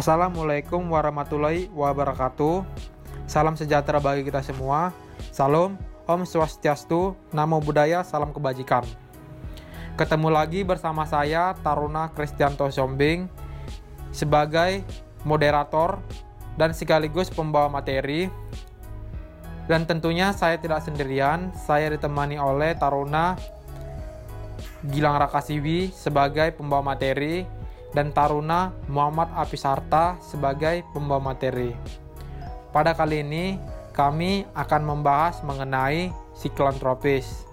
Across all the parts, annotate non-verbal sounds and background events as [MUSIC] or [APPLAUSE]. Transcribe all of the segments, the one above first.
Assalamualaikum warahmatullahi wabarakatuh. Salam sejahtera bagi kita semua. Salam, Om Swastiastu, Namo Buddhaya, Salam Kebajikan. Ketemu lagi bersama saya Taruna Kristianto Sombing sebagai moderator dan sekaligus pembawa materi. Dan tentunya saya tidak sendirian, saya ditemani oleh Taruna Gilang Rakasiwi sebagai pembawa materi dan Taruna Muhammad Apisarta sebagai pembawa materi. Pada kali ini kami akan membahas mengenai siklon tropis.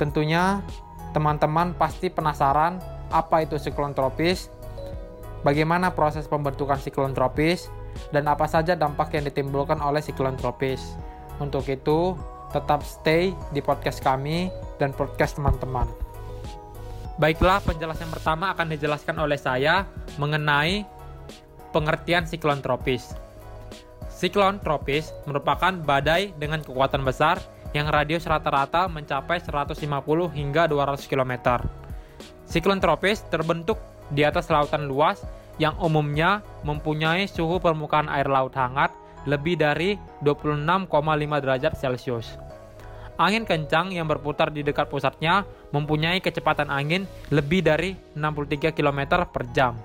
Tentunya teman-teman pasti penasaran apa itu siklon tropis, bagaimana proses pembentukan siklon tropis, dan apa saja dampak yang ditimbulkan oleh siklon tropis. Untuk itu, tetap stay di podcast kami dan podcast teman-teman. Baiklah, penjelasan pertama akan dijelaskan oleh saya mengenai pengertian siklon tropis. Siklon tropis merupakan badai dengan kekuatan besar yang radius rata-rata mencapai 150 hingga 200 km. Siklon tropis terbentuk di atas lautan luas yang umumnya mempunyai suhu permukaan air laut hangat lebih dari 26,5 derajat Celcius. Angin kencang yang berputar di dekat pusatnya mempunyai kecepatan angin lebih dari 63 km per jam.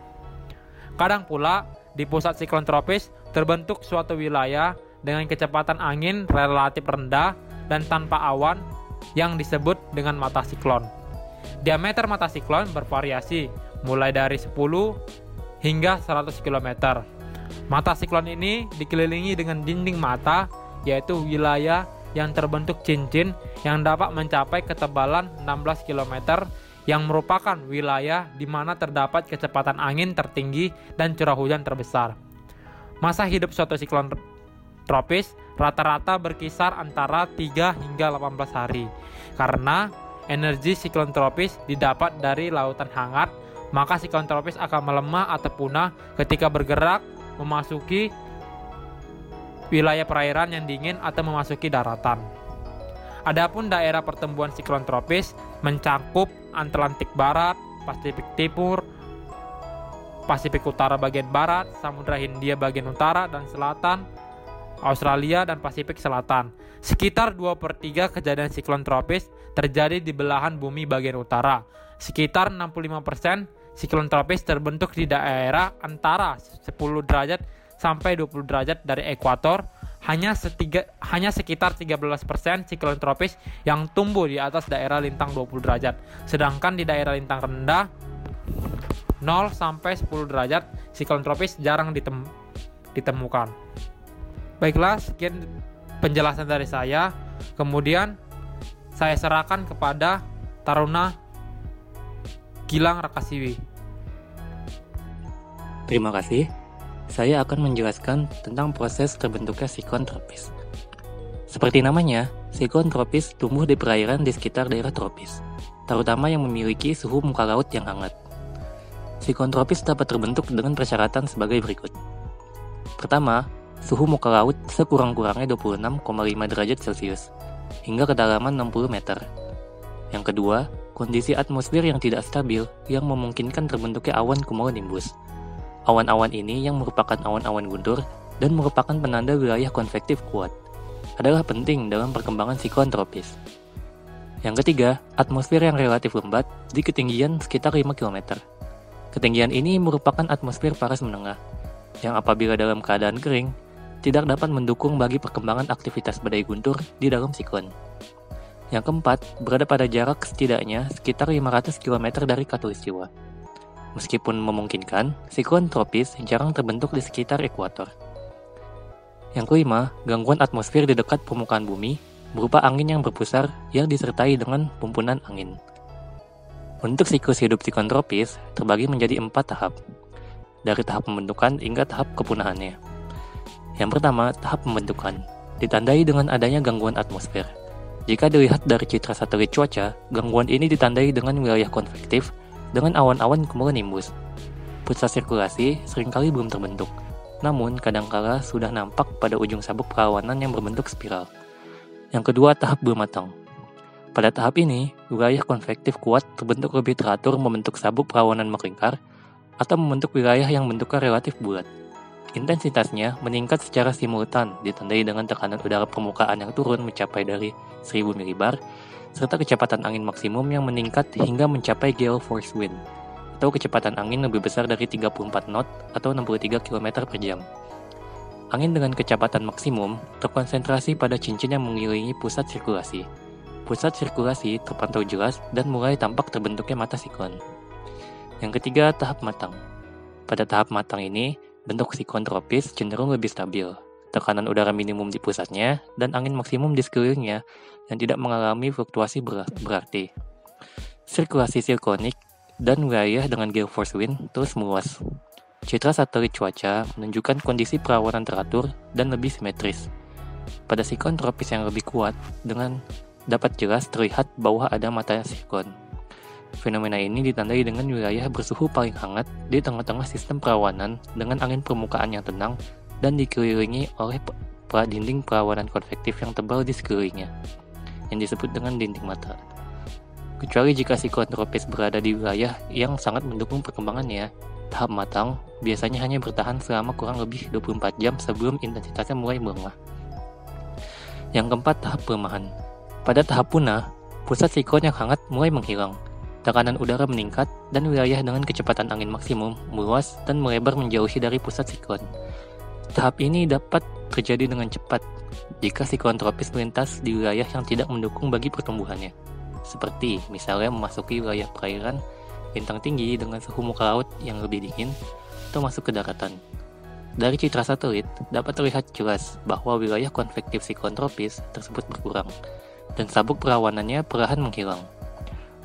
Kadang pula, di pusat siklon tropis terbentuk suatu wilayah dengan kecepatan angin relatif rendah dan tanpa awan yang disebut dengan mata siklon. Diameter mata siklon bervariasi mulai dari 10 hingga 100 km. Mata siklon ini dikelilingi dengan dinding mata yaitu wilayah yang terbentuk cincin yang dapat mencapai ketebalan 16 km yang merupakan wilayah di mana terdapat kecepatan angin tertinggi dan curah hujan terbesar. Masa hidup suatu siklon tropis rata-rata berkisar antara 3 hingga 18 hari. Karena energi siklon tropis didapat dari lautan hangat, maka siklon tropis akan melemah atau punah ketika bergerak memasuki wilayah perairan yang dingin atau memasuki daratan. Adapun daerah pertumbuhan siklon tropis mencakup Atlantik Barat, Pasifik Timur, Pasifik Utara bagian barat, Samudra Hindia bagian utara dan selatan, Australia dan Pasifik Selatan. Sekitar 2 per 3 kejadian siklon tropis terjadi di belahan bumi bagian utara. Sekitar 65% siklon tropis terbentuk di daerah antara 10 derajat sampai 20 derajat dari ekuator, hanya, setiga, hanya sekitar 13% siklon tropis yang tumbuh di atas daerah lintang 20 derajat. Sedangkan di daerah lintang rendah 0 sampai 10 derajat siklon tropis jarang ditem ditemukan. Baiklah, sekian penjelasan dari saya. Kemudian saya serahkan kepada Taruna Gilang Rakasiwi. Terima kasih saya akan menjelaskan tentang proses terbentuknya siklon tropis. Seperti namanya, siklon tropis tumbuh di perairan di sekitar daerah tropis, terutama yang memiliki suhu muka laut yang hangat. Siklon tropis dapat terbentuk dengan persyaratan sebagai berikut. Pertama, suhu muka laut sekurang-kurangnya 26,5 derajat Celcius, hingga kedalaman 60 meter. Yang kedua, kondisi atmosfer yang tidak stabil yang memungkinkan terbentuknya awan cumulonimbus, Awan-awan ini yang merupakan awan-awan guntur dan merupakan penanda wilayah konvektif kuat adalah penting dalam perkembangan siklon tropis. Yang ketiga, atmosfer yang relatif lembat di ketinggian sekitar 5 km. Ketinggian ini merupakan atmosfer paras menengah, yang apabila dalam keadaan kering, tidak dapat mendukung bagi perkembangan aktivitas badai guntur di dalam siklon. Yang keempat, berada pada jarak setidaknya sekitar 500 km dari katulistiwa. Meskipun memungkinkan, siklon tropis jarang terbentuk di sekitar ekuator. Yang kelima, gangguan atmosfer di dekat permukaan bumi berupa angin yang berpusar yang disertai dengan pumpunan angin. Untuk siklus hidup siklon tropis terbagi menjadi empat tahap, dari tahap pembentukan hingga tahap kepunahannya. Yang pertama, tahap pembentukan, ditandai dengan adanya gangguan atmosfer. Jika dilihat dari citra satelit cuaca, gangguan ini ditandai dengan wilayah konvektif dengan awan-awan cumulonimbus. Pusat sirkulasi sering kali belum terbentuk, namun kadangkala sudah nampak pada ujung sabuk perawanan yang berbentuk spiral. Yang kedua, tahap bermatang. Pada tahap ini, wilayah konvektif kuat terbentuk lebih teratur membentuk sabuk perawanan melingkar atau membentuk wilayah yang bentuknya relatif bulat. Intensitasnya meningkat secara simultan, ditandai dengan tekanan udara permukaan yang turun mencapai dari 1000 mbar, serta kecepatan angin maksimum yang meningkat hingga mencapai gale force wind, atau kecepatan angin lebih besar dari 34 knot atau 63 km per jam. Angin dengan kecepatan maksimum terkonsentrasi pada cincin yang mengelilingi pusat sirkulasi. Pusat sirkulasi terpantau jelas dan mulai tampak terbentuknya mata siklon. Yang ketiga, tahap matang. Pada tahap matang ini, bentuk siklon tropis cenderung lebih stabil, tekanan udara minimum di pusatnya, dan angin maksimum di sekelilingnya yang tidak mengalami fluktuasi berarti. Sirkulasi siklonik dan wilayah dengan gale force wind terus meluas. Citra satelit cuaca menunjukkan kondisi perawanan teratur dan lebih simetris. Pada siklon tropis yang lebih kuat, dengan dapat jelas terlihat bahwa ada mata siklon. Fenomena ini ditandai dengan wilayah bersuhu paling hangat di tengah-tengah sistem perawanan dengan angin permukaan yang tenang dan dikelilingi oleh pra dinding perawanan konvektif yang tebal di sekelilingnya, yang disebut dengan dinding mata. Kecuali jika siklon tropis berada di wilayah yang sangat mendukung perkembangannya, tahap matang biasanya hanya bertahan selama kurang lebih 24 jam sebelum intensitasnya mulai melengah. Yang keempat, tahap pelemahan. Pada tahap punah, pusat siklon yang hangat mulai menghilang, tekanan udara meningkat, dan wilayah dengan kecepatan angin maksimum meluas dan melebar menjauhi dari pusat siklon. Tahap ini dapat terjadi dengan cepat jika siklon tropis melintas di wilayah yang tidak mendukung bagi pertumbuhannya, seperti misalnya memasuki wilayah perairan bintang tinggi dengan suhu muka laut yang lebih dingin atau masuk ke daratan. Dari citra satelit, dapat terlihat jelas bahwa wilayah konvektif siklon tropis tersebut berkurang, dan sabuk perawanannya perlahan menghilang.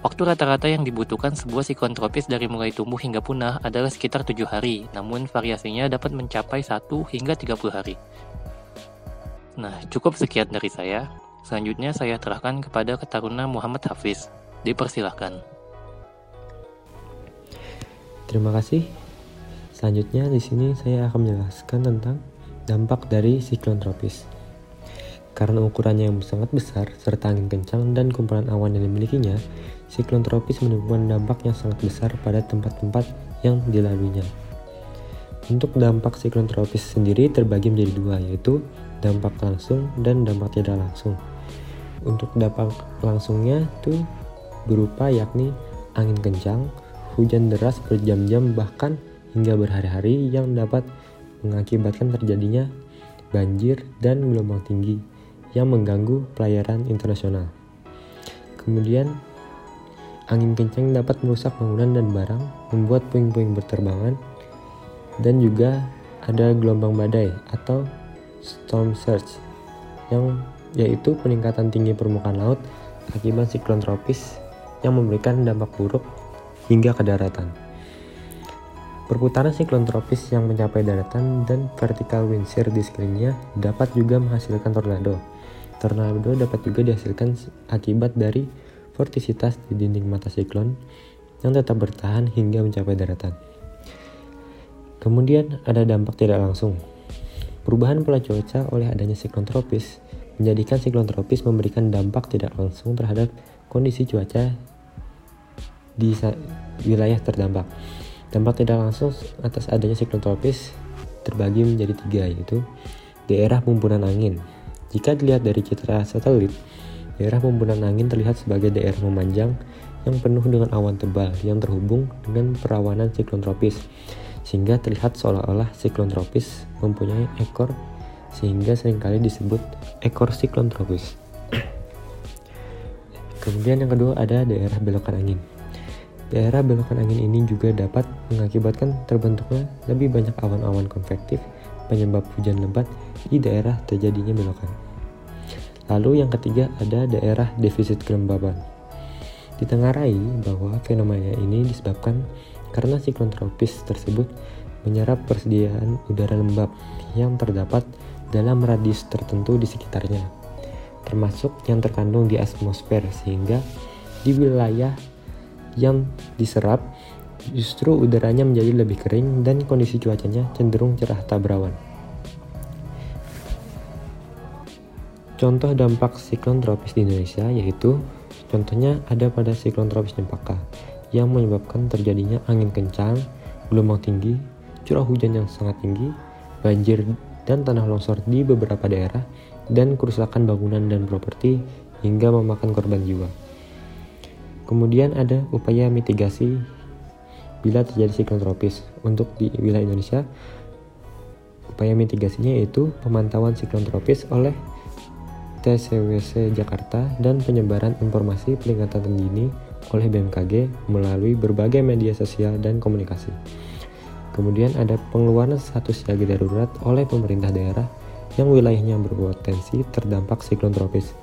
Waktu rata-rata yang dibutuhkan sebuah siklon tropis dari mulai tumbuh hingga punah adalah sekitar 7 hari, namun variasinya dapat mencapai 1 hingga 30 hari. Nah, cukup sekian dari saya. Selanjutnya saya terahkan kepada Ketaruna Muhammad Hafiz. Dipersilahkan. Terima kasih. Selanjutnya di sini saya akan menjelaskan tentang dampak dari siklon tropis. Karena ukurannya yang sangat besar serta angin kencang dan kumpulan awan yang dimilikinya, siklon tropis menimbulkan dampak yang sangat besar pada tempat-tempat yang dilaluinya. Untuk dampak siklon tropis sendiri terbagi menjadi dua, yaitu dampak langsung dan dampak tidak langsung. Untuk dampak langsungnya itu berupa yakni angin kencang, hujan deras berjam-jam bahkan hingga berhari-hari yang dapat mengakibatkan terjadinya banjir dan gelombang tinggi yang mengganggu pelayaran internasional. Kemudian Angin kencang dapat merusak bangunan dan barang, membuat puing-puing berterbangan, dan juga ada gelombang badai atau storm surge, yang yaitu peningkatan tinggi permukaan laut akibat siklon tropis yang memberikan dampak buruk hingga ke daratan. Perputaran siklon tropis yang mencapai daratan dan vertical wind di sekelilingnya dapat juga menghasilkan tornado. Tornado dapat juga dihasilkan akibat dari vortisitas di dinding mata siklon yang tetap bertahan hingga mencapai daratan. Kemudian ada dampak tidak langsung. Perubahan pola cuaca oleh adanya siklon tropis menjadikan siklon tropis memberikan dampak tidak langsung terhadap kondisi cuaca di wilayah terdampak. Dampak tidak langsung atas adanya siklon tropis terbagi menjadi tiga yaitu daerah pembunan angin. Jika dilihat dari citra satelit, Daerah pembunan angin terlihat sebagai daerah memanjang yang penuh dengan awan tebal yang terhubung dengan perawanan siklon tropis, sehingga terlihat seolah-olah siklon tropis mempunyai ekor sehingga sering kali disebut ekor siklon tropis. [CLEARS THROAT] Kemudian yang kedua ada daerah belokan angin. Daerah belokan angin ini juga dapat mengakibatkan terbentuknya lebih banyak awan-awan konvektif penyebab hujan lebat di daerah terjadinya belokan. Lalu yang ketiga ada daerah defisit kelembaban. Ditengarai bahwa fenomena ini disebabkan karena siklon tropis tersebut menyerap persediaan udara lembab yang terdapat dalam radius tertentu di sekitarnya, termasuk yang terkandung di atmosfer sehingga di wilayah yang diserap justru udaranya menjadi lebih kering dan kondisi cuacanya cenderung cerah tak Contoh dampak siklon tropis di Indonesia yaitu contohnya ada pada siklon tropis Cempaka yang menyebabkan terjadinya angin kencang, gelombang tinggi, curah hujan yang sangat tinggi, banjir dan tanah longsor di beberapa daerah, dan kerusakan bangunan dan properti hingga memakan korban jiwa. Kemudian ada upaya mitigasi bila terjadi siklon tropis. Untuk di wilayah Indonesia, upaya mitigasinya yaitu pemantauan siklon tropis oleh TCWC Jakarta dan penyebaran informasi peringatan dini oleh BMKG melalui berbagai media sosial dan komunikasi. Kemudian ada pengeluaran status siaga darurat oleh pemerintah daerah yang wilayahnya berpotensi terdampak siklon tropis.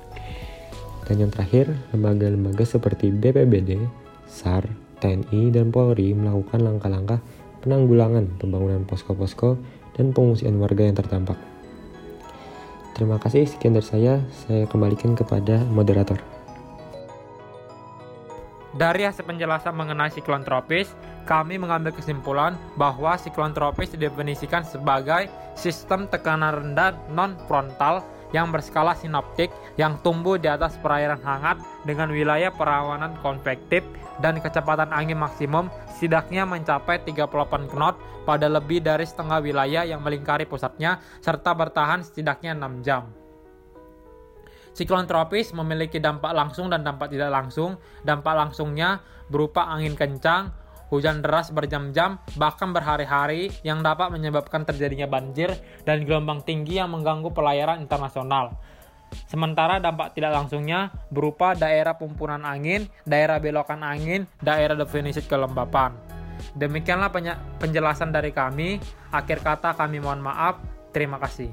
Dan yang terakhir, lembaga-lembaga seperti BPBD, SAR, TNI, dan Polri melakukan langkah-langkah penanggulangan pembangunan posko-posko dan pengungsian warga yang terdampak. Terima kasih, sekian dari saya. Saya kembalikan kepada moderator. Dari hasil penjelasan mengenai siklon tropis, kami mengambil kesimpulan bahwa siklon tropis didefinisikan sebagai sistem tekanan rendah non-frontal yang berskala sinoptik yang tumbuh di atas perairan hangat dengan wilayah perawanan konvektif dan kecepatan angin maksimum setidaknya mencapai 38 knot pada lebih dari setengah wilayah yang melingkari pusatnya serta bertahan setidaknya 6 jam. Siklon tropis memiliki dampak langsung dan dampak tidak langsung. Dampak langsungnya berupa angin kencang, hujan deras berjam-jam, bahkan berhari-hari yang dapat menyebabkan terjadinya banjir dan gelombang tinggi yang mengganggu pelayaran internasional. Sementara dampak tidak langsungnya berupa daerah pumpunan angin, daerah belokan angin, daerah definisi kelembapan. Demikianlah penjelasan dari kami. Akhir kata kami mohon maaf. Terima kasih.